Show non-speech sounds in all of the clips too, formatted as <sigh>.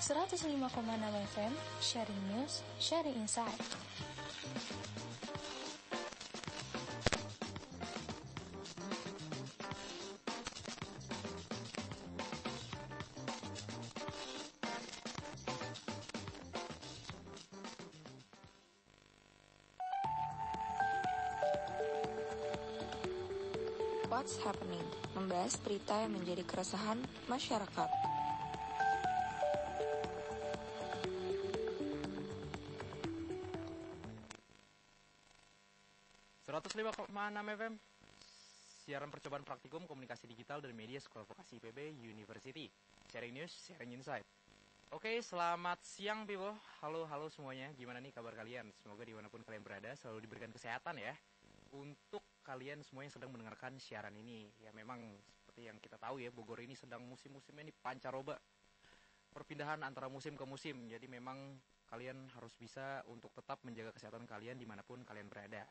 105,6 FM, sharing news, sharing insight. What's Happening, membahas berita yang menjadi keresahan masyarakat. FM Siaran percobaan praktikum komunikasi digital dan media Sekolah Vokasi IPB University. Sharing News, Sharing Insight. Oke, selamat siang Pipo. Halo, halo semuanya. Gimana nih kabar kalian? Semoga di mana pun kalian berada selalu diberikan kesehatan ya. Untuk kalian semua yang sedang mendengarkan siaran ini Ya memang seperti yang kita tahu ya Bogor ini sedang musim-musimnya ini pancaroba. Perpindahan antara musim ke musim. Jadi memang kalian harus bisa untuk tetap menjaga kesehatan kalian di mana pun kalian berada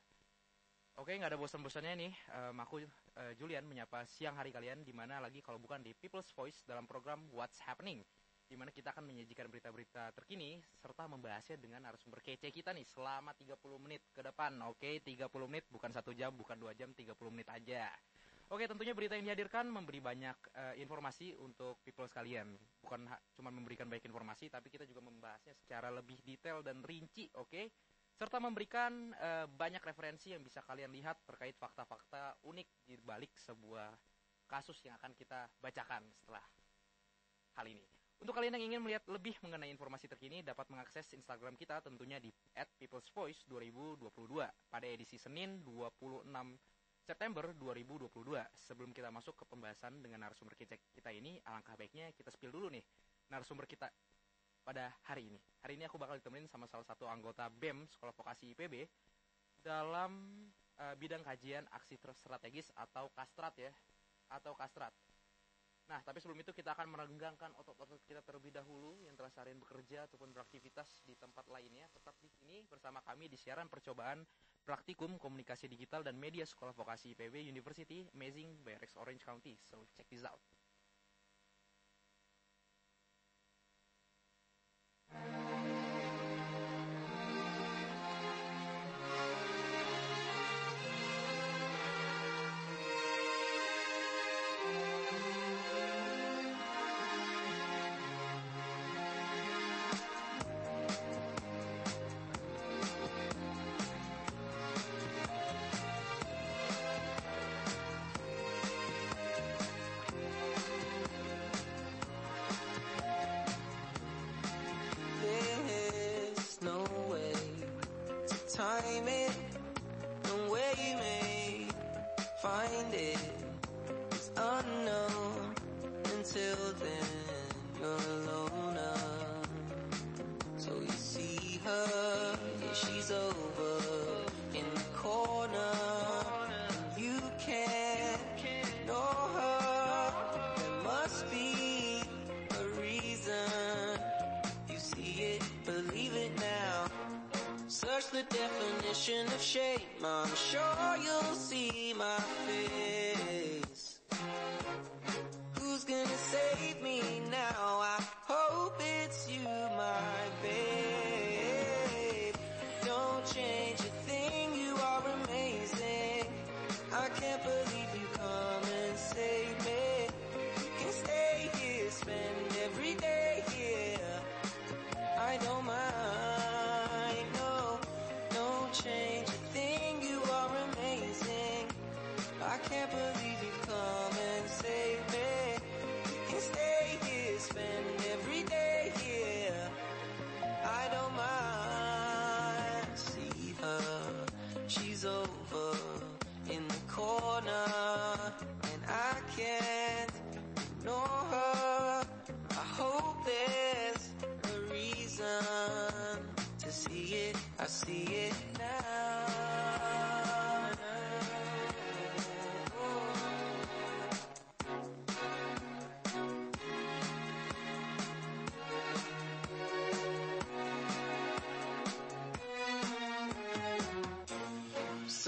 Oke, nggak ada bosan-bosannya nih. Um, aku uh, Julian menyapa siang hari kalian di mana lagi kalau bukan di People's Voice dalam program What's Happening. Di mana kita akan menyajikan berita-berita terkini serta membahasnya dengan narasumber kece kita nih selama 30 menit ke depan. Oke, 30 menit bukan satu jam, bukan dua jam, 30 menit aja. Oke, tentunya berita yang dihadirkan memberi banyak uh, informasi untuk people sekalian. Bukan cuma memberikan baik informasi, tapi kita juga membahasnya secara lebih detail dan rinci, oke? Serta memberikan e, banyak referensi yang bisa kalian lihat terkait fakta-fakta unik di balik sebuah kasus yang akan kita bacakan setelah hal ini. Untuk kalian yang ingin melihat lebih mengenai informasi terkini dapat mengakses Instagram kita tentunya di @peoplesvoice 2022 pada edisi Senin 26 September 2022. Sebelum kita masuk ke pembahasan dengan narasumber kita ini, alangkah baiknya kita spill dulu nih narasumber kita pada hari ini. Hari ini aku bakal ditemenin sama salah satu anggota BEM Sekolah Vokasi IPB dalam uh, bidang kajian aksi strategis atau kastrat ya, atau kastrat. Nah, tapi sebelum itu kita akan merenggangkan otot-otot kita terlebih dahulu yang telah seharian bekerja ataupun beraktivitas di tempat lainnya. Tetap di sini bersama kami di siaran percobaan praktikum komunikasi digital dan media Sekolah Vokasi IPB University Amazing by Orange County. So, check this out. of shame. I'm sure you'll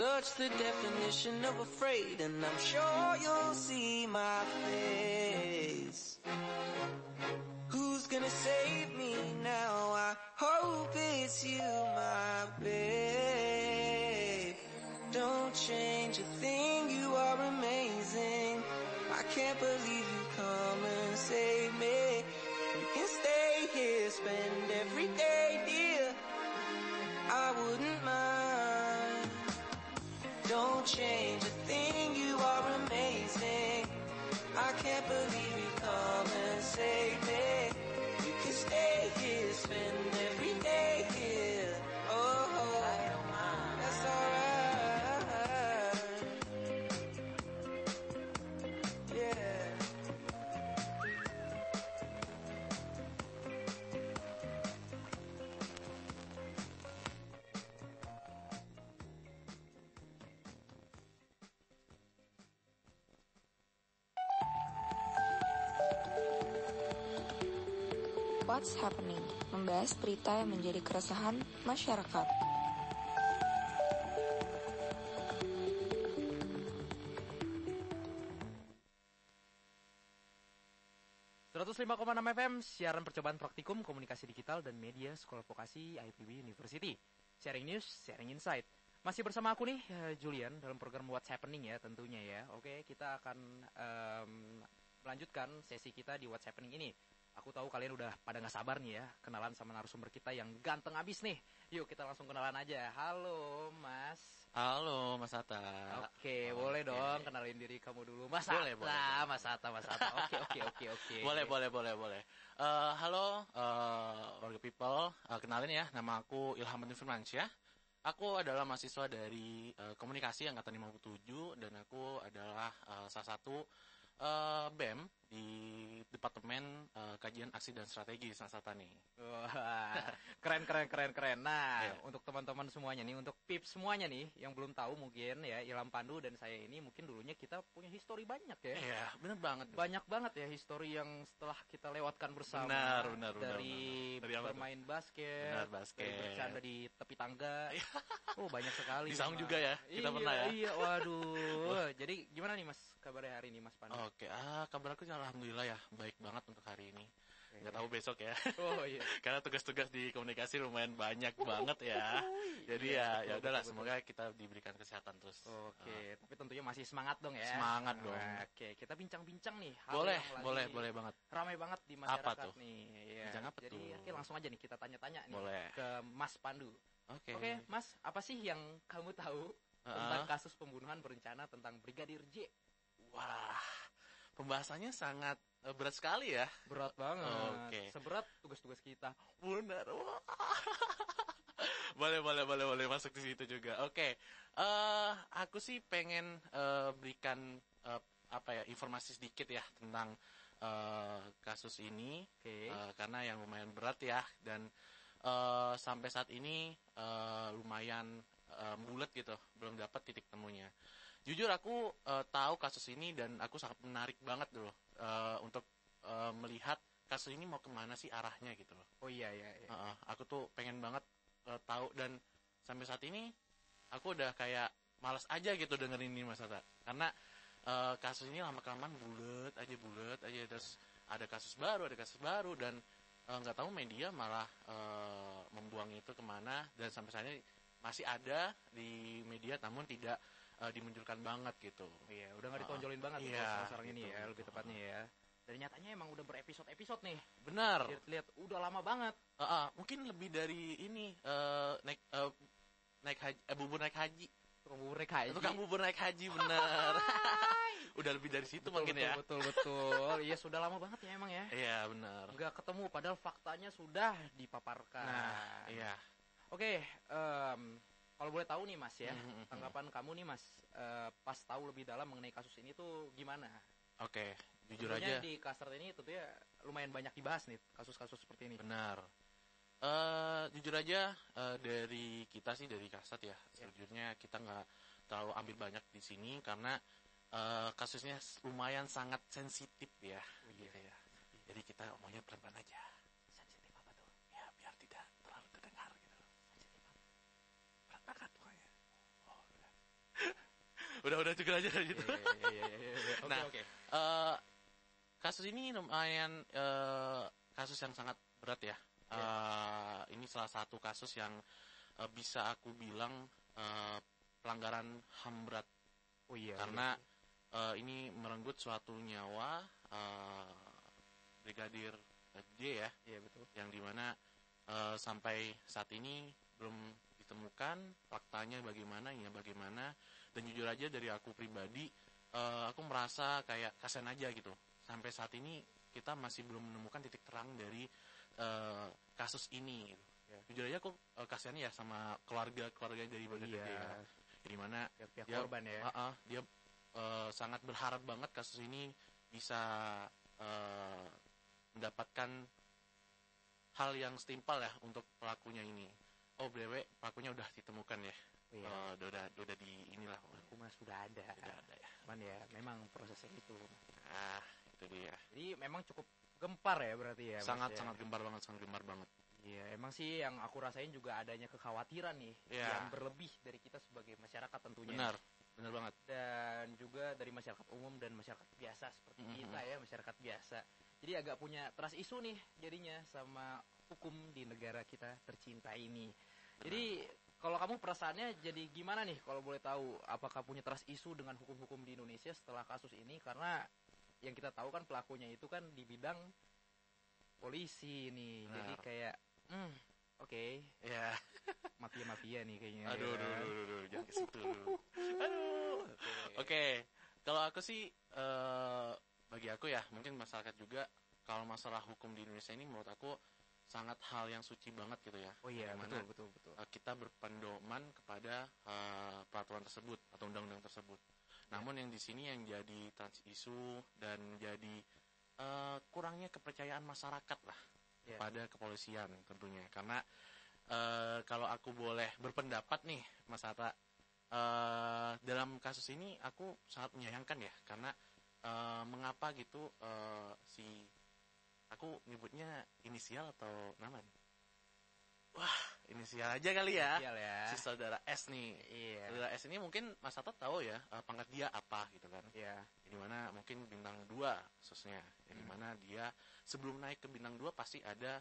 Such the definition of afraid, and I'm sure you'll see my face. What's Happening, membahas berita yang menjadi keresahan masyarakat. 105,6 FM, siaran percobaan praktikum komunikasi digital dan media Sekolah Vokasi IPB University. Sharing news, sharing insight. Masih bersama aku nih, eh, Julian, dalam program What's Happening ya tentunya ya. Oke, kita akan em, melanjutkan sesi kita di What's Happening ini. Aku tahu kalian udah pada nggak sabar nih ya, kenalan sama narasumber kita yang ganteng abis nih. Yuk kita langsung kenalan aja. Halo, Mas. Halo Mas Atta. Oke, boleh dong kenalin diri kamu dulu. Mas Boleh, Atta, boleh, boleh. Mas Atta, Mas Atta. Oke, oke, oke, oke. <laughs> Boleh, boleh, boleh, boleh. Eh, halo warga people, Eh, kenalin ya, nama aku Ilham Firmansyah. Aku adalah mahasiswa dari eh, komunikasi angkatan 57 dan aku adalah eh, salah satu eh, BEM di Departemen eh, Kajian Aksi dan Strategi Sansata nih. Wah, keren keren keren keren. Nah, Iya. untuk teman-teman semuanya nih, untuk pips semuanya nih yang belum tahu mungkin ya Ilham Pandu dan saya ini mungkin dulunya kita punya histori banyak ya. Iya, bener banget. Banyak banget ya histori yang setelah kita lewatkan bersama. Benar, benar, benar, Dari benar. Dari apa tuh? bermain basket, Benar, basket. dari bercanda di tepi tangga. oh, banyak sekali. Di saung juga ya, kita iya, pernah ya. Iya, waduh. Jadi gimana nih Mas kabarnya hari ini Mas Pandu? Oke, ah kabar aku alhamdulillah ya, baik banget untuk hari ini. Nggak tahu besok ya. Oh iya. <laughs> karena tugas-tugas di komunikasi lumayan banyak banget ya. Jadi Iya, ya ya udahlah semoga kita diberikan kesehatan terus. Oke, tapi tentunya masih semangat dong ya. Semangat dong. Oke, kita bincang-bincang nih. hal boleh, yang lagi boleh, boleh banget. Ramai banget di masyarakat tuh? nih. Iya. Bincang apa Jadi, tuh? oke langsung aja nih kita tanya-tanya nih Boleh. ke Mas Pandu. Oke. Oke, Mas, apa sih yang kamu tahu Heeh. tentang kasus pembunuhan berencana tentang Brigadir J? Wah, pembahasannya sangat eh, berat sekali ya. Berat banget. Oke. Seberat tugas-tugas kita. Benar. <laughs> Boleh, boleh, boleh, boleh masuk di situ juga. Oke. eh aku sih pengen eh, berikan eh, apa ya informasi sedikit ya tentang eh, kasus ini. Oke. Eh, karena yang lumayan berat ya dan eh, sampai saat ini eh, lumayan eh, bulat gitu belum dapat titik temunya jujur aku eh, tahu kasus ini dan aku sangat menarik banget dulu eh, untuk eh, melihat kasus ini mau ke mana sih arahnya gitu loh Oh iya iya. iya. Heeh, aku tuh pengen banget eh, tahu dan sampai saat ini aku udah kayak malas aja gitu dengerin ini Mas Ata. Karena eh, kasus ini lama kelamaan bulet aja bulet aja terus ada kasus baru ada kasus baru dan nggak tahu media malah eh, membuang itu ke mana dan sampai saat ini masih ada di media namun tidak eh, dimunculkan banget gitu. Iya, udah nggak ditonjolin banget Iya, kalau sekarang ini gitu, ya, gitu. lebih tepatnya ya. Dan nyatanya emang udah berepisode-episode nih. Benar. Lihat-lihat udah lama banget. Eh, eh, mungkin lebih dari ini eh, naik eh, naik haji, eh, bubur naik haji. Tukang bubur naik haji. Tukang bubur naik haji bener. <laughs> Udah lebih dari situ betul, mungkin betul, ya. Betul betul. Iya sudah lama banget ya emang ya. Iya benar. Nggak ketemu padahal faktanya sudah dipaparkan. Nah, iya. Oke, em, kalau boleh tahu nih Mas ya, Mhm, mhm. tanggapan kamu nih Mas, eh, pas tahu lebih dalam mengenai kasus ini tuh gimana? Oke, jujur Tentunya aja di Kasar ini tentunya lumayan banyak dibahas nih kasus-kasus seperti ini. benar. Eh jujur aja eh, dari kita sih dari kasat ya. Ya. Sejujurnya kita nggak terlalu ambil banyak di sini karena eh, kasusnya lumayan sangat sensitif ya. Gitu ya. Jadi kita omongnya pelan-pelan aja. Sensitif apa tuh? Ya biar tidak terlalu terdengar gitu. Berantakan pokoknya. Oh, udah. Udah udah cukup aja gitu. Iya, iya, iya, iya, iya, <laughs> iya. Nah, oke. Eh, kasus ini lumayan eh, kasus yang sangat berat ya. Eh, ini salah satu kasus yang eh, bisa aku bilang eh, pelanggaran HAM berat Oh iya. karena eh, ini merenggut suatu nyawa eh, brigadir J ya, iya betul. yang di mana eh, sampai saat ini belum ditemukan faktanya bagaimana, ya bagaimana. Dan jujur aja dari aku pribadi, eh, aku merasa kayak kasihan aja gitu. Sampai saat ini kita masih belum menemukan titik terang dari eh, kasus ini. Gitu. Ya. Jujur aja aku eh, kasihan ya sama keluarga keluarga dari brigadir Iya. J. ya. Di mana Pihak-pihak dia, korban ya. ah, ah, dia eh, sangat berharap banget kasus ini bisa eh, mendapatkan hal yang setimpal ya untuk pelakunya ini. Oh, BW pelakunya udah ditemukan ya. Iya. Eh, udah, udah udah di inilah Aku mah sudah ada. udah ada ya. Cuman ya memang prosesnya itu. Ah, itu dia. Jadi memang cukup gempar ya berarti ya Mas, sangat ya? sangat gembar banget sangat gembar banget Iya, emang sih yang aku rasain juga adanya kekhawatiran nih Iya. yang berlebih dari kita sebagai masyarakat tentunya. benar benar banget Dan juga dari masyarakat umum dan masyarakat biasa seperti Mhm. kita ya, masyarakat biasa. Jadi agak punya trust isu nih jadinya sama hukum di negara kita tercinta ini. Jadi kalau kamu perasaannya jadi gimana nih kalau boleh tahu apakah punya trust isu dengan hukum-hukum di Indonesia setelah kasus ini karena yang kita tahu kan pelakunya itu kan di bidang polisi nih. Nah. Jadi kayak hmm, oke, ya mafia-mafia nih kayaknya. aduh ya aduh aduh, aduh, jangan ke situ aduh oke kalau aku sih eh, bagi aku ya mungkin masyarakat juga kalau masalah hukum di Indonesia ini menurut aku sangat hal yang suci banget gitu ya Oh iya, Di mana, betul betul betul. eh, kita berpendoman kepada eh, peraturan tersebut atau undang-undang tersebut. Namun yang di sini yang jadi trans isu dan jadi eh, kurangnya kepercayaan masyarakat lah Ya. pada kepolisian tentunya. Karena eh, kalau aku boleh berpendapat nih, Mas Hatta, eh, dalam kasus ini aku sangat menyayangkan ya, karena eh, mengapa gitu eh, si aku nyebutnya inisial atau nama? nih? Wah, inisial aja kali ya. Sial ya. Si saudara S nih. Iya. Saudara S ini mungkin Mas Hatta tahu ya eh, pangkat dia apa gitu kan. Iya. Di mana mungkin bintang 2 khususnya. Di Hmm. mana dia sebelum naik ke bintang 2 pasti ada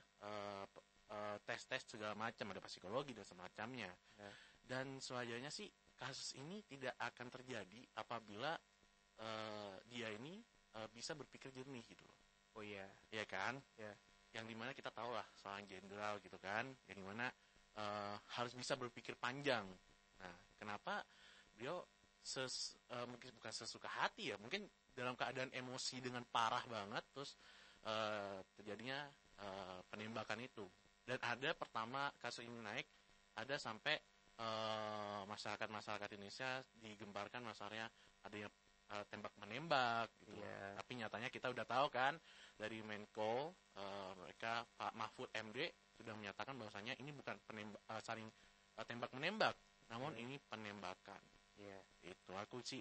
p- eh, tes-tes segala macam, ada psikologi dan semacamnya. Ya. Dan sewajarnya sih kasus ini tidak akan terjadi apabila eh, dia ini eh, bisa berpikir jernih gitu loh. Oh iya. Iya kan? Ya. Yang di mana kita tahu lah seorang jenderal gitu kan, yang di mana eh, harus bisa berpikir panjang. Nah, kenapa beliau ses, eh, mungkin bukan sesuka hati ya, mungkin dalam keadaan emosi dengan parah banget, terus eh, terjadinya eh, penembakan itu. Dan ada pertama kasus ini naik, ada sampai masyarakat-masyarakat Indonesia digemparkan masalahnya adanya eh, tembak menembak gitu. Iya. Tapi nyatanya kita udah tahu kan dari Menko eh, mereka Pak Mahfud MD sudah menyatakan bahwasanya ini bukan penembak eh, saling eh, tembak menembak, namun Iya. ini penembakan. Iya. Itu aku sih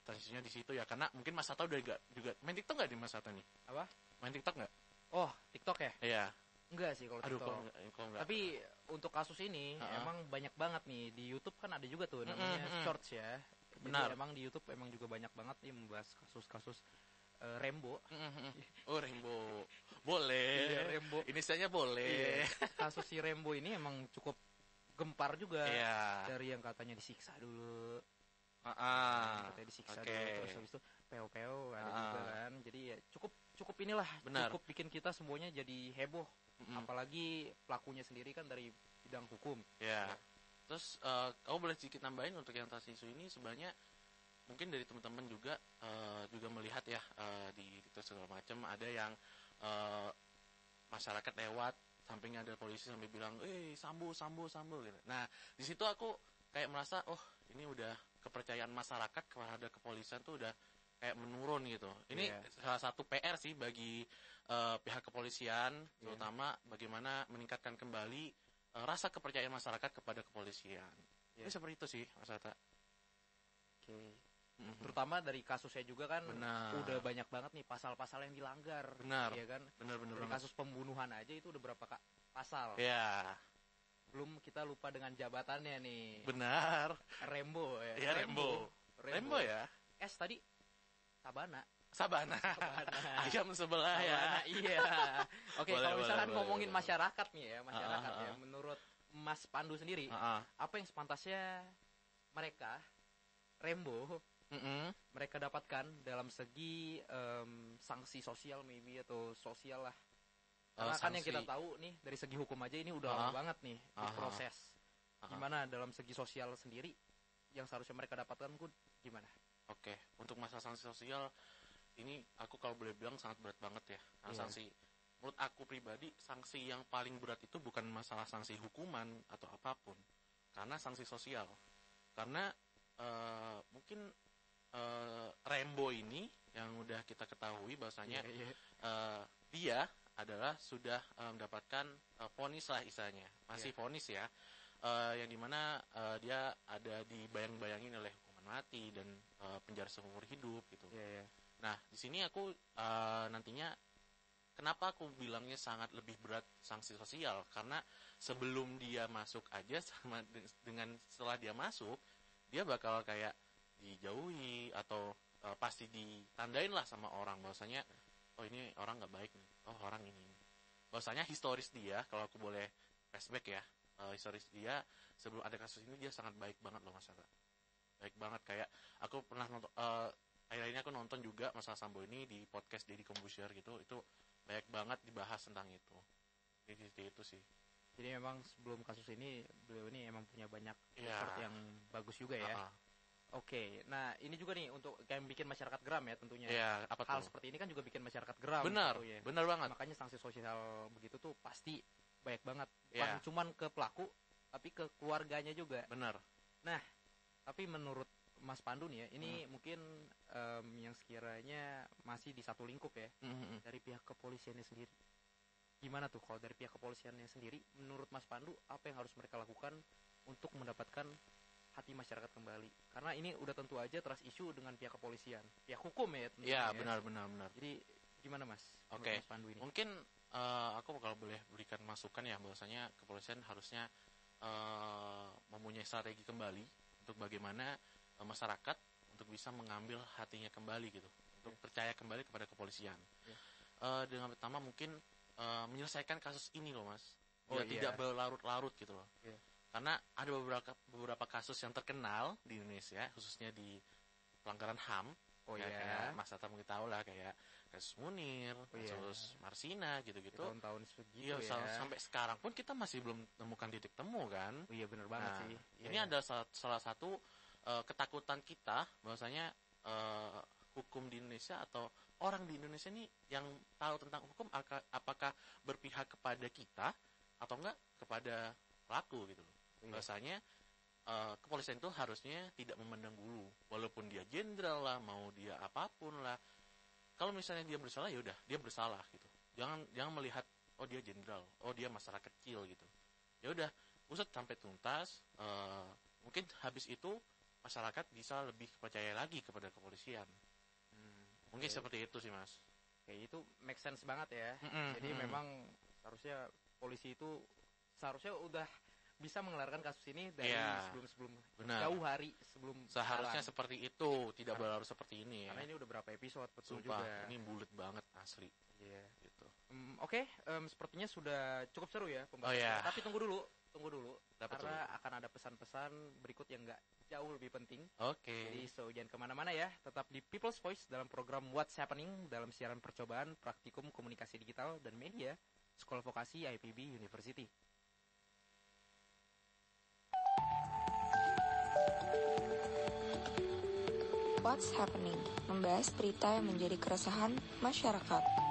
transisinya di situ ya karena mungkin Mas Hatta udah juga, juga main TikTok nggak di Mas Hatta nih? Apa? Main TikTok nggak? Oh, TikTok ya? Iya. Enggak sih kalau Aduh TikTok. kok? Kok nggak? Tapi untuk kasus ini Ha-ha. emang banyak banget nih di YouTube kan ada juga tuh namanya mm-mm. Shorts ya. Jadi Benar. emang di YouTube emang juga banyak banget nih membahas kasus-kasus eh, Rembo. oh Rembo, boleh. Iya, Rembo. Inisialnya boleh. Kasus si Rembo ini emang cukup gempar juga. Iya. Dari yang katanya disiksa dulu, Ah, ah. katanya disiksa Oke. dulu terus habis itu peo-peo ada Ah. juga kan. Jadi ya cukup cukup inilah Benar. cukup bikin kita semuanya jadi heboh. Mm-mm. Apalagi pelakunya sendiri kan dari bidang hukum. Ya. Terus kamu boleh sedikit nambahin untuk yang tas isu ini sebenarnya mungkin dari teman-teman juga eh, juga melihat ya eh, di TikTok segala macam ada yang eh, masyarakat lewat sampingnya ada polisi sampai bilang, "Eh, sambu, sambu, sambu." gitu. Nah, di situ aku kayak merasa, "Oh, ini udah kepercayaan masyarakat kepada kepolisian tuh udah kayak menurun gitu." Ini Iya. salah satu PR sih bagi eh, pihak kepolisian, Iya. terutama bagaimana meningkatkan kembali eh, rasa kepercayaan masyarakat kepada kepolisian. Iya. Ini seperti itu sih, Mas Ata. Oke. Mhm. Terutama dari kasusnya juga kan Benar. udah banyak banget nih pasal-pasal yang dilanggar. Benar. Iya kan? Bener-bener Dari banget. kasus pembunuhan aja itu udah berapa kak pasal. Ya, Belum kita lupa dengan jabatannya nih. benar. Rembo ya. Iya, Rembo. Rembo ya. S tadi Sabana. Sabana. Ayam sebelah ya. Sabana, iya. Oke, Boleh, kalau misalkan boleh, ngomongin boleh. masyarakat nih ya, masyarakat Ah, ah, ya, ah. menurut Mas Pandu sendiri, Heeh. apa yang sepantasnya mereka Rembo Mm-mm. mereka dapatkan dalam segi em, sanksi sosial maybe atau sosial lah. Karena Eh, kan yang kita tahu nih dari segi hukum aja ini udah Ah. lama banget nih Ah. diproses. Ah. Gimana dalam segi sosial sendiri yang seharusnya mereka dapatkan gimana? Oke, untuk masalah sanksi sosial ini aku kalau boleh bilang sangat berat banget ya. Nah, Iya. Sanksi menurut aku pribadi sanksi yang paling berat itu bukan masalah sanksi hukuman atau apa pun, karena sanksi sosial. Karena eh, mungkin eh, Rembo ini yang udah kita ketahui bahwasanya Iya, iya. eh, dia adalah sudah eh, mendapatkan vonis lah istilahnya masih Iya. vonis ya Eh, yang di mana eh, dia ada dibayang-bayangin oleh hukuman mati dan eh, penjara seumur hidup gitu Iya, iya. Nah di sini aku eh, nantinya kenapa aku bilangnya sangat lebih berat sanksi sosial? Karena sebelum dia masuk aja sama de- dengan setelah dia masuk dia bakal kayak dijauhi atau eh, pasti ditandain lah sama orang. Bahwasanya oh ini orang nggak baik nih. Oh orang ini. Bahwasanya historis dia kalau aku boleh flashback ya eh, historis dia sebelum ada kasus ini dia sangat baik banget loh mas Ara. baik banget. Kayak aku pernah nonton eh, akhir ini aku nonton juga masalah Sambo ini di podcast Deddy Kombusher gitu itu banyak banget dibahas tentang itu jadi itu, itu sih Jadi memang sebelum kasus ini beliau ini emang punya banyak Iya. effort yang bagus juga ya. Ah, ah. Oke, nah ini juga nih untuk kayak bikin masyarakat geram ya tentunya. Iya, apa Hal tuh seperti ini kan juga bikin masyarakat geram. benar gitu ya. benar banget Makanya sanksi sosial begitu tuh pasti banyak banget. Iya. Bukan cuman ke pelaku, tapi ke keluarganya juga. benar Tapi menurut Mas Pandu nih ya, ini Hmm. mungkin em, yang sekiranya masih di satu lingkup ya Mhm. dari pihak kepolisiannya sendiri. Gimana tuh kalau dari pihak kepolisiannya sendiri, menurut Mas Pandu apa yang harus mereka lakukan untuk mendapatkan hati masyarakat kembali? Karena ini udah tentu aja trust issue dengan pihak kepolisian, pihak hukum ya. Iya ya. benar benar benar Jadi gimana Mas? Oke. Mas Pandu ini. mungkin eh, aku kalau boleh berikan masukan ya bahwasanya kepolisian harusnya eh, mempunyai strategi kembali untuk bagaimana masyarakat untuk bisa mengambil hatinya kembali gitu untuk percaya kembali kepada kepolisian Iya. Eh, dengan pertama mungkin eh, menyelesaikan kasus ini loh mas Oh, iya. tidak berlarut-larut gitu loh Iya. karena ada beberapa beberapa kasus yang terkenal di Indonesia khususnya di pelanggaran HAM Oh Ya, iya. kayak Mas Tata mungkin tahu lah kayak kasus Munir, Oh, iya. kasus Marsina gitu-gitu. tahun-tahun segitu Iya, ya. sam- sampai sekarang pun kita masih belum temukan titik temu kan. Oh iya bener banget Nah, sih. Ini Iya. ada salah, salah satu eh, ketakutan kita bahwasanya eh, hukum di Indonesia atau orang di Indonesia ini yang tahu tentang hukum aka- apakah berpihak kepada kita atau enggak kepada pelaku gitu loh. Iya. Bahwasanya eh, kepolisian itu harusnya tidak memandang bulu walaupun dia jenderal lah mau dia apa pun lah kalau misalnya dia bersalah ya udah dia bersalah gitu jangan jangan melihat oh dia jenderal oh dia masyarakat kecil gitu ya udah usut sampai tuntas eh, mungkin habis itu masyarakat bisa lebih percaya lagi kepada kepolisian Hmm, mungkin Oke. seperti itu sih mas kayak itu make sense banget ya. Mm-mm, Jadi mm-mm. memang seharusnya polisi itu seharusnya udah bisa mengelarkan kasus ini dari Iya. sebelum-sebelum benar jauh hari sebelum seharusnya jalan. seperti itu tidak berlarut seperti ini ya karena ini udah berapa episode betul sumpah juga. ini bulat banget asli Iya. gitu Hmm, Oke, em, sepertinya sudah cukup seru ya pembahasan. Oh, iya. Tapi tunggu dulu, tunggu dulu, Dapat karena akan ada pesan-pesan berikut yang nggak jauh lebih penting. oke Jadi so jangan ke mana-mana ya, tetap di People's Voice dalam program What's Happening dalam siaran percobaan praktikum komunikasi digital dan media Sekolah Vokasi IPB University. What's happening? Membahas berita yang menjadi keresahan masyarakat.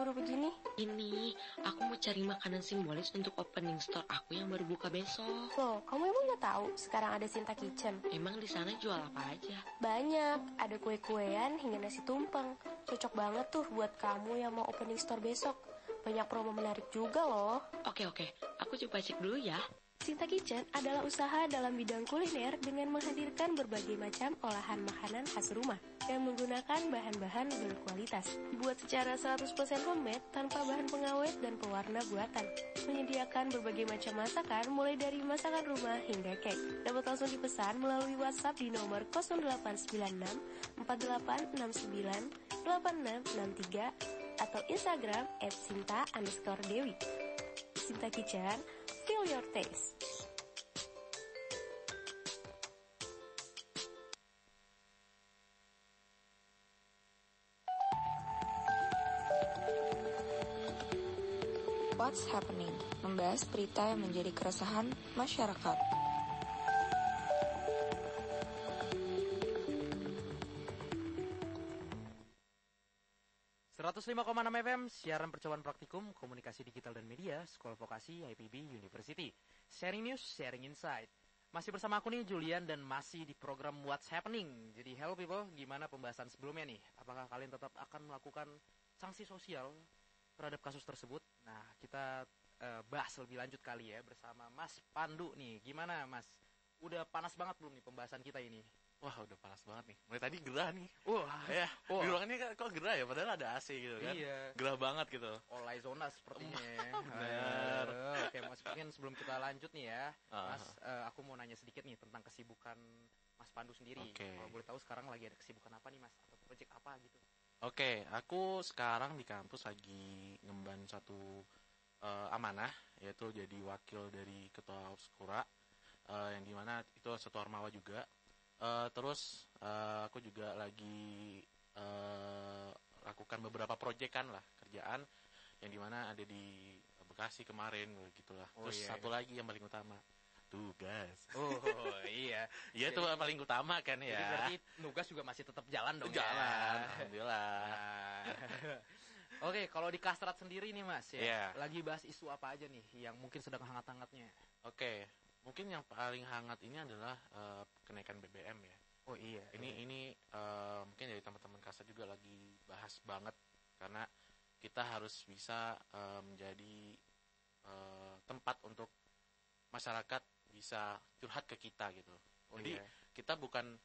Buru-buru begini? Ini, aku mau cari makanan simbolis untuk opening store aku yang baru buka besok. Loh, kamu emang nggak tahu sekarang ada Sinta Kitchen? Emang di sana jual apa aja? Banyak, ada kue-kuean hingga nasi tumpeng. Cocok banget tuh buat kamu yang mau opening store besok. Banyak promo menarik juga loh. Oke oke, aku coba cek dulu ya. Sinta Kitchen adalah usaha dalam bidang kuliner dengan menghadirkan berbagai macam olahan makanan khas rumah yang menggunakan bahan-bahan berkualitas. Dibuat secara 100% homemade tanpa bahan pengawet dan pewarna buatan. Menyediakan berbagai macam masakan mulai dari masakan rumah hingga cake. Dapat langsung dipesan melalui WhatsApp di nomor 0896 4869 8663 atau Instagram at Sinta underscore Dewi. Sinta Kitchen, feel your taste. What's happening? Membahas berita yang menjadi keresahan masyarakat. 105,6 FM, siaran percobaan praktikum komunikasi digital dan media Sekolah Vokasi IPB University. Sharing news, sharing insight. Masih bersama aku nih Julian dan masih di program What's Happening. Jadi hello people, gimana pembahasan sebelumnya nih? Apakah kalian tetap akan melakukan sanksi sosial terhadap kasus tersebut. Nah, kita eh, bahas lebih lanjut kali ya bersama Mas Pandu nih. Gimana, Mas? Udah panas banget belum nih pembahasan kita ini? Wah udah panas banget nih. Mulai tadi gerah nih. Wah, Ya, Wah. di ruangannya kok gerah ya, padahal ada AC gitu kan. iya. Gerah banget gitu. Olay zona sepertinya. ya. <laughs> Aduh, Oke, Mas mungkin sebelum kita lanjut nih ya, Ah. Mas, eh, aku mau nanya sedikit nih tentang kesibukan Mas Pandu sendiri. Oke. Kalau boleh tahu sekarang lagi ada kesibukan apa nih, Mas? Atau project apa gitu? Oke, aku sekarang di kampus lagi ngemban satu eh, amanah, yaitu jadi wakil dari ketua Skura, eh, yang di mana itu satu ormawa juga. Eh, terus eh, aku juga lagi eh, lakukan beberapa proyekan lah kerjaan, yang di mana ada di Bekasi kemarin, gitulah. Oh, terus iya, satu lagi yang paling utama, tugas. <laughs> Oh, iya. Iya itu paling utama kan Jadi ya. berarti nugas juga masih tetap jalan dong Jalan, ya. alhamdulillah. Nah. <laughs> Oke, kalau di Kastrat sendiri nih Mas ya, Iya. lagi bahas isu apa aja nih yang mungkin sedang hangat-hangatnya? Oke, mungkin yang paling hangat ini adalah eh, kenaikan BBM ya. Oh iya. Ini ini eh, mungkin dari teman-teman kasar juga lagi bahas banget karena kita harus bisa eh, menjadi eh, tempat untuk masyarakat bisa curhat ke kita gitu. Jadi iya. kita bukan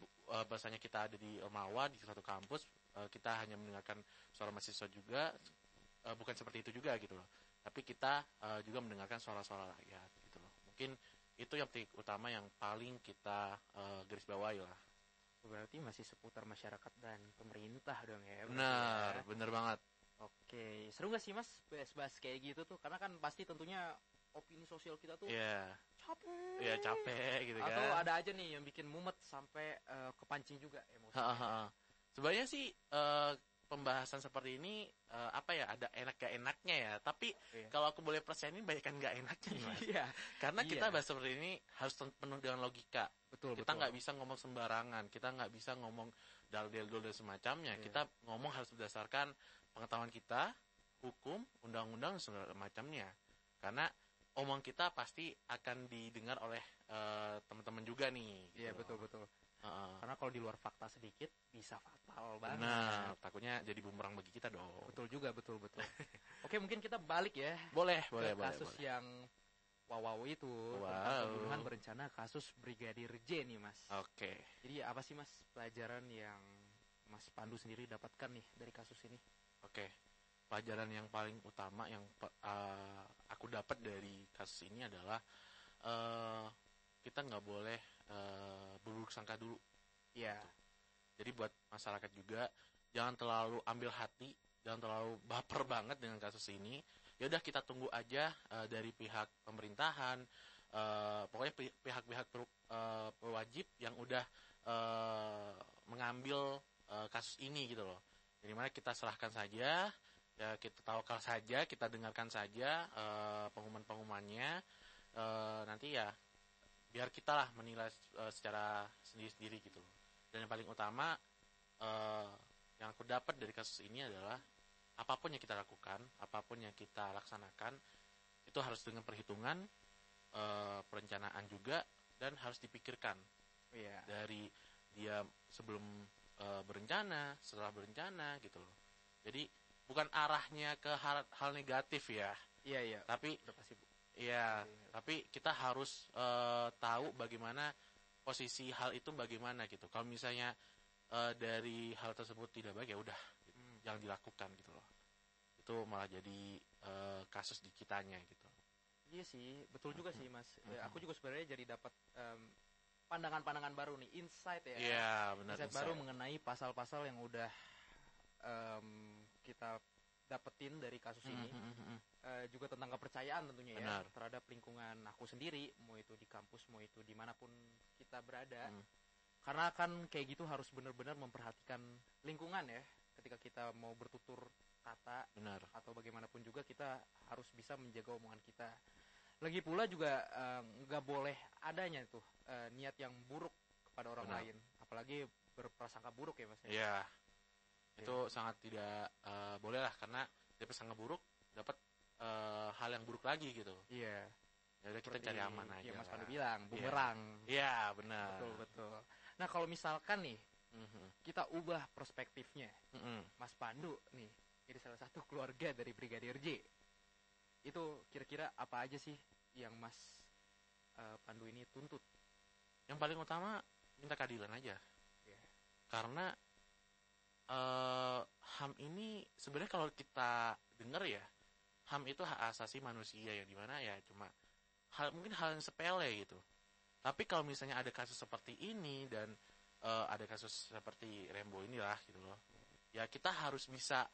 bu- eh, bahasanya kita ada di Ormawa di satu kampus, eh, kita hanya mendengarkan suara mahasiswa juga, eh, bukan seperti itu juga gitu loh. Tapi kita eh, juga mendengarkan suara-suara rakyat gitu loh. Mungkin itu yang titik utama yang paling kita eh, garis bawahi lah. berarti masih seputar masyarakat dan pemerintah dong ya. Benar, ya. benar banget. Oke, seru gak sih Mas bahas-bahas kayak gitu tuh? Karena kan pasti tentunya opini sosial kita tuh Iya, capek. iya capek gitu kan. Atau ada aja nih yang bikin mumet sampai eh, kepancing juga emosi. Sebenarnya sih eh, pembahasan seperti ini eh, apa ya ada enak gak enaknya ya. Tapi Iya. kalau aku boleh persenin banyak kan gak enaknya nih, Mas. Iya, Karena Iya. kita bahas seperti ini harus penuh dengan logika. betul kita nggak bisa ngomong sembarangan. Kita nggak bisa ngomong dalil-dalil dan semacamnya. Iya. Kita ngomong harus berdasarkan pengetahuan kita, hukum, undang-undang dan segala macamnya. Karena omong kita pasti akan didengar oleh eh, teman-teman juga nih. Iya, gitu betul loh. betul. Heeh. Karena kalau di luar fakta sedikit bisa fatal banget. Benar, takutnya jadi bumerang bagi kita dong. Betul juga, betul betul. <laughs> Oke, mungkin kita balik ya Boleh, ke boleh, boleh. kasus boleh. yang wow itu tentang Wow. pembunuhan berencana kasus Brigadir J nih, Mas. Oke. Jadi apa sih Mas pelajaran yang Mas Pandu sendiri dapatkan nih dari kasus ini? Oke, pelajaran yang paling utama yang eh, aku dapat dari kasus ini adalah eh, kita nggak boleh eh, berburuk sangka dulu. Iya. Jadi buat masyarakat juga jangan terlalu ambil hati, jangan terlalu baper <laughs> banget dengan kasus ini. Ya udah kita tunggu aja eh, dari pihak pemerintahan, eh, pokoknya pi- pihak-pihak per- eh, pewajib yang udah eh, mengambil eh, kasus ini gitu loh. Jadi mana kita serahkan saja, ya kita tawakal saja, kita dengarkan saja eh, pengumuman-pengumumannya. Eh, nanti ya biar kita lah menilai eh, secara sendiri-sendiri gitu loh. Dan yang paling utama eh, yang aku dapat dari kasus ini adalah apa pun yang kita lakukan, apa pun yang kita laksanakan itu harus dengan perhitungan, eh, perencanaan juga dan harus dipikirkan Iya. dari dia sebelum eh, berencana, setelah berencana gitu loh. Jadi bukan arahnya ke hal, hal negatif ya, Iya, iya. tapi Udah pasti, Bu. ya, Iya. tapi kita harus eh, tahu bagaimana posisi hal itu bagaimana gitu. Kalau misalnya eh, dari hal tersebut tidak baik ya udah gitu. Hmm. jangan dilakukan gitu loh. Itu malah jadi eh, kasus di kitanya gitu. Iya sih, betul juga sih Mas. Ya, Mhm. aku juga sebenarnya jadi dapat em, pandangan-pandangan baru nih, insight ya. Iya, benar. insight insight. baru mengenai pasal-pasal yang udah em, kita dapetin dari kasus ini. Mhm, mhm, mhm. Eh, juga tentang kepercayaan tentunya Benar. ya terhadap lingkungan aku sendiri, mau itu di kampus, mau itu di mana pun kita berada. Hmm. Karena kan kayak gitu harus benar-benar memperhatikan lingkungan ya, ketika kita mau bertutur kata Benar. atau bagaimanapun juga kita harus bisa menjaga omongan kita. Lagi pula juga eh, nggak boleh adanya tuh eh, niat yang buruk kepada orang Benar. lain, apalagi berprasangka buruk ya mas. ya? Iya. Itu sangat tidak eh, boleh lah karena dia prasangka buruk dapat eh, hal yang buruk lagi gitu. Iya. Ya udah kita cari aman aja. yang Mas. Pandu bilang, bumerang. Iya, benar. Betul betul. Nah kalau misalkan nih Mhm, kita ubah perspektifnya, mhm. Mas Pandu nih jadi salah satu keluarga dari Brigadir J. Itu kira-kira apa aja sih yang Mas eh, Pandu ini tuntut? Yang paling utama minta keadilan aja. Iya. Karena eh HAM ini sebenarnya kalau kita dengar ya, HAM itu hak asasi manusia yang di mana ya cuma hal mungkin hal yang sepele gitu. Tapi kalau misalnya ada kasus seperti ini dan eh, ada kasus seperti Rembo inilah gitu loh, ya kita harus bisa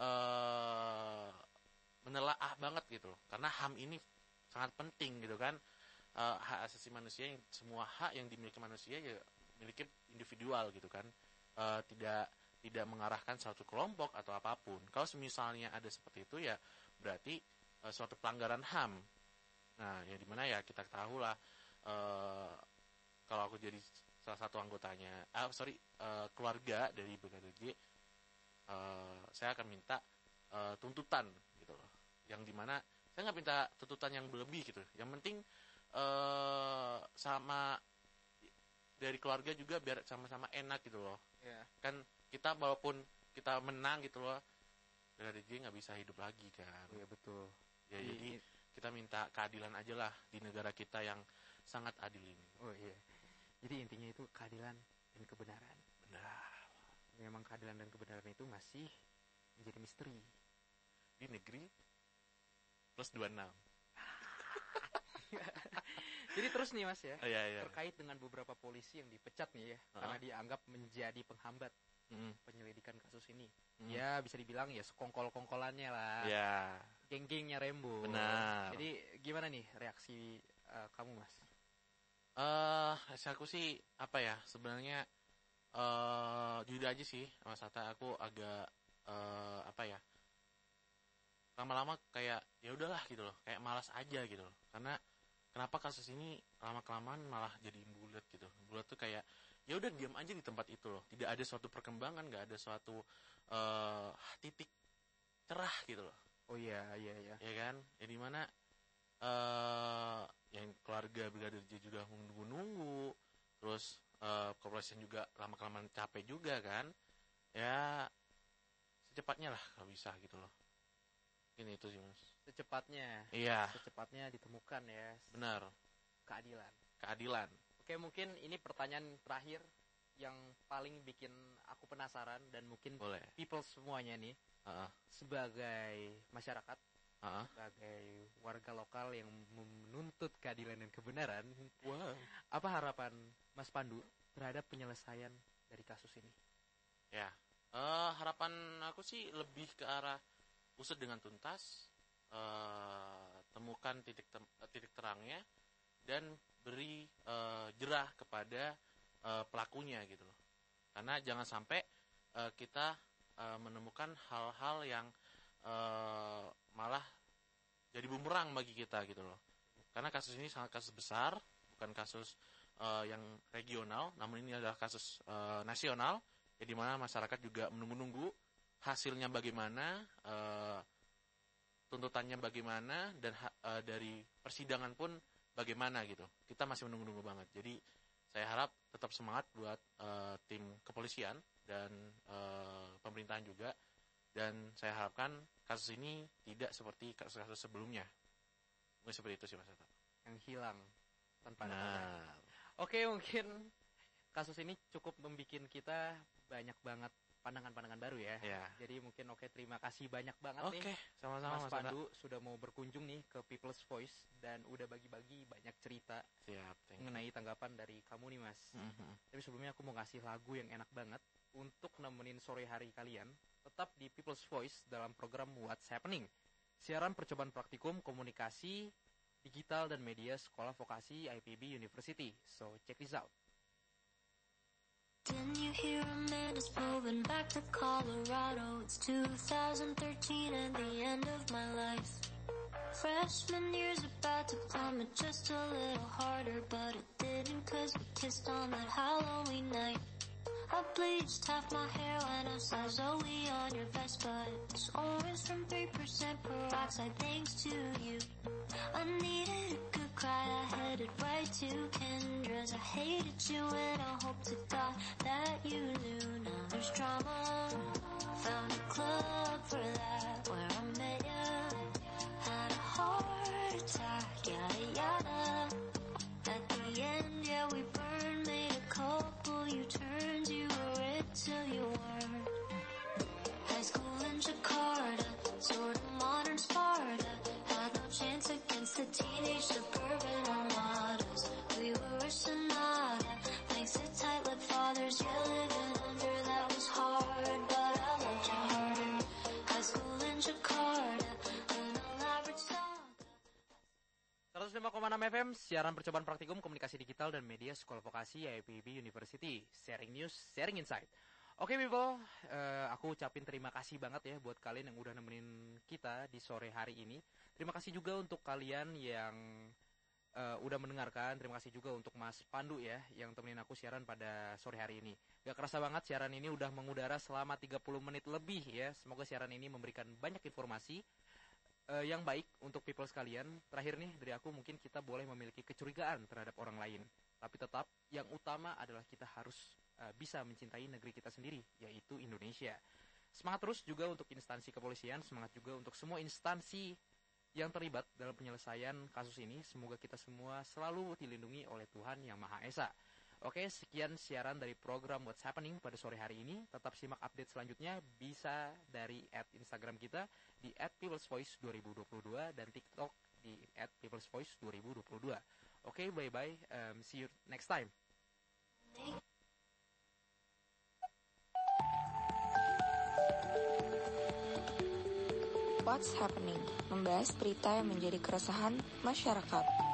eh menelaah banget gitu, karena HAM ini sangat penting gitu kan. Eh, hak asasi manusia yang semua hak yang dimiliki manusia ya miliki individual gitu kan. Eh, tidak tidak mengarahkan suatu kelompok atau apa pun. Kalau misalnya ada seperti itu ya berarti eh, suatu pelanggaran ham. Nah ya di mana ya kita tahu lah eh, kalau aku jadi salah satu anggotanya ah sorry eh, keluarga dari Brigadir J eh, saya akan minta eh, tuntutan gitu loh. Yang di mana saya nggak minta tuntutan yang berlebih gitu. Yang penting eh sama dari keluarga juga biar sama-sama enak gitu loh Ya. kan kita walaupun kita menang gitu loh Brigadir J nggak bisa hidup lagi kan Iya betul. ya Di- jadi kita minta keadilan aja lah di negara kita yang sangat adil ini Oh iya. Jadi intinya itu keadilan dan kebenaran. benar Memang keadilan dan kebenaran itu masih menjadi misteri. di negeri plus 26 <laughs> Jadi terus nih Mas ya, oh, iya iya terkait dengan beberapa polisi yang dipecat nih ya, Ah. karena dianggap menjadi penghambat Mm, penyelidikan kasus ini. mm. Ya bisa dibilang ya sekongkol-kongkolannya lah. ya Geng-gengnya Rembo. Benar. Jadi gimana nih reaksi eh, kamu Mas? eh aku sih apa ya sebenarnya eh jujur aja sih Mas Ata aku agak eh apa ya lama-lama kayak ya udahlah gitu loh kayak malas aja gitu loh karena kenapa kasus ini lama kelamaan malah jadi bulat gitu. Bulat tuh kayak ya udah diam aja di tempat itu loh. Tidak ada suatu perkembangan nggak ada suatu eh titik cerah gitu loh. Oh iya iya iya. ya kan? Ya di mana eh yang keluarga brigadir J juga menunggu-nunggu terus eh kepolisian juga lama kelamaan capek juga kan? Ya secepatnya lah kalau bisa gitu loh. Ini itu sih mas Secepatnya, iya. Secepatnya ditemukan ya. Benar. Keadilan. keadilan. Oke mungkin ini pertanyaan terakhir yang paling bikin aku penasaran dan mungkin boleh. people semuanya nih. Heeh, sebagai masyarakat heeh. sebagai warga lokal yang menuntut keadilan dan kebenaran wow. apa harapan Mas Pandu terhadap penyelesaian dari kasus ini? Ya. Eh harapan aku sih lebih ke arah usut dengan tuntas eh temukan titik tem- eh, titik terangnya dan beri eh, jerah kepada eh, pelakunya gitu loh. Karena jangan sampai eh, kita eh, menemukan hal-hal yang eh, malah jadi bumerang bagi kita gitu loh. Karena kasus ini sangat kasus besar bukan kasus eh, yang regional namun ini adalah kasus eh, nasional ya di mana masyarakat juga menunggu-nunggu hasilnya bagaimana eh, tuntutannya bagaimana dan eh, dari persidangan pun bagaimana gitu. Kita masih menunggu-nunggu banget. Jadi saya harap tetap semangat buat eh, tim kepolisian dan eh, pemerintahan juga. Dan saya harapkan kasus ini tidak seperti kasus-kasus sebelumnya. Mungkin seperti itu sih mas Atta. yang hilang tanpa nah. Oke mungkin kasus ini cukup membuat kita banyak banget pandangan-pandangan baru ya. ya Jadi mungkin oke terima kasih banyak banget oke nih sama-sama Mas mas. Pandu sudah mau berkunjung nih ke People's Voice dan udah bagi-bagi banyak cerita siap mengenai tanggapan dari kamu nih Mas. Mhm. Tapi sebelumnya aku mau ngasih lagu yang enak banget untuk nemenin sore hari kalian. Tetap di People's Voice dalam program What's Happening. Siaran percobaan praktikum komunikasi digital dan media sekolah vokasi IPB University. So check this out. Can you hear Amanda's moving back to Colorado? It's 2013 and the end of my life. Freshman year's about to plummet just a little harder, but it didn't cause we kissed on that Halloween night. I bleached half my hair when I saw Zoe on your vest, but it's orange from 3% peroxide thanks to you. I needed a good cry, I headed right to Kendra's. I hated you and I hope to God that you knew. Now there's drama. Found a club for that where I met ya. Had a heart attack, yada yada. At the end, yeah, we burned, made a couple. You till you. High school in Jakarta, sort of modern Sparta. Had no chance against the teenage suburban armadas. We were a sonata, 105,6 FM, siaran percobaan praktikum komunikasi digital dan media sekolah vokasi IPB University. Sharing news, sharing insight. Oke people, eh, aku ucapin terima kasih banget ya buat kalian yang udah nemenin kita di sore hari ini. Terima kasih juga untuk kalian yang eh, udah mendengarkan. Terima kasih juga untuk Mas Pandu ya yang temenin aku siaran pada sore hari ini. Gak kerasa banget siaran ini udah mengudara selama 30 menit lebih ya. Semoga siaran ini memberikan banyak informasi eh, yang baik untuk people sekalian. Terakhir nih dari aku mungkin kita boleh memiliki kecurigaan terhadap orang lain, tapi tetap yang utama adalah kita harus eh, bisa mencintai negeri kita sendiri, yaitu Indonesia. Semangat terus juga untuk instansi kepolisian, semangat juga untuk semua instansi yang terlibat dalam penyelesaian kasus ini. Semoga kita semua selalu dilindungi oleh Tuhan Yang Maha Esa. Oke, sekian siaran dari program What's Happening pada sore hari ini. Tetap simak update selanjutnya bisa dari at Instagram kita di at People's Voice 2022 dan TikTok di at People's Voice 2022. Oke, bye-bye. Um, see you next time. What's Happening? Membahas berita yang menjadi keresahan masyarakat.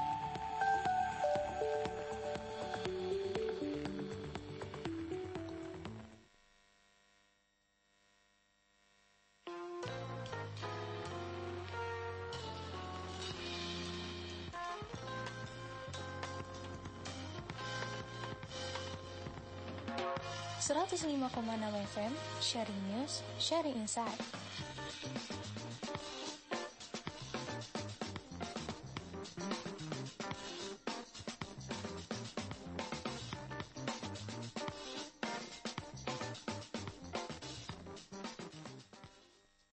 FM, sharing news, sharing insight.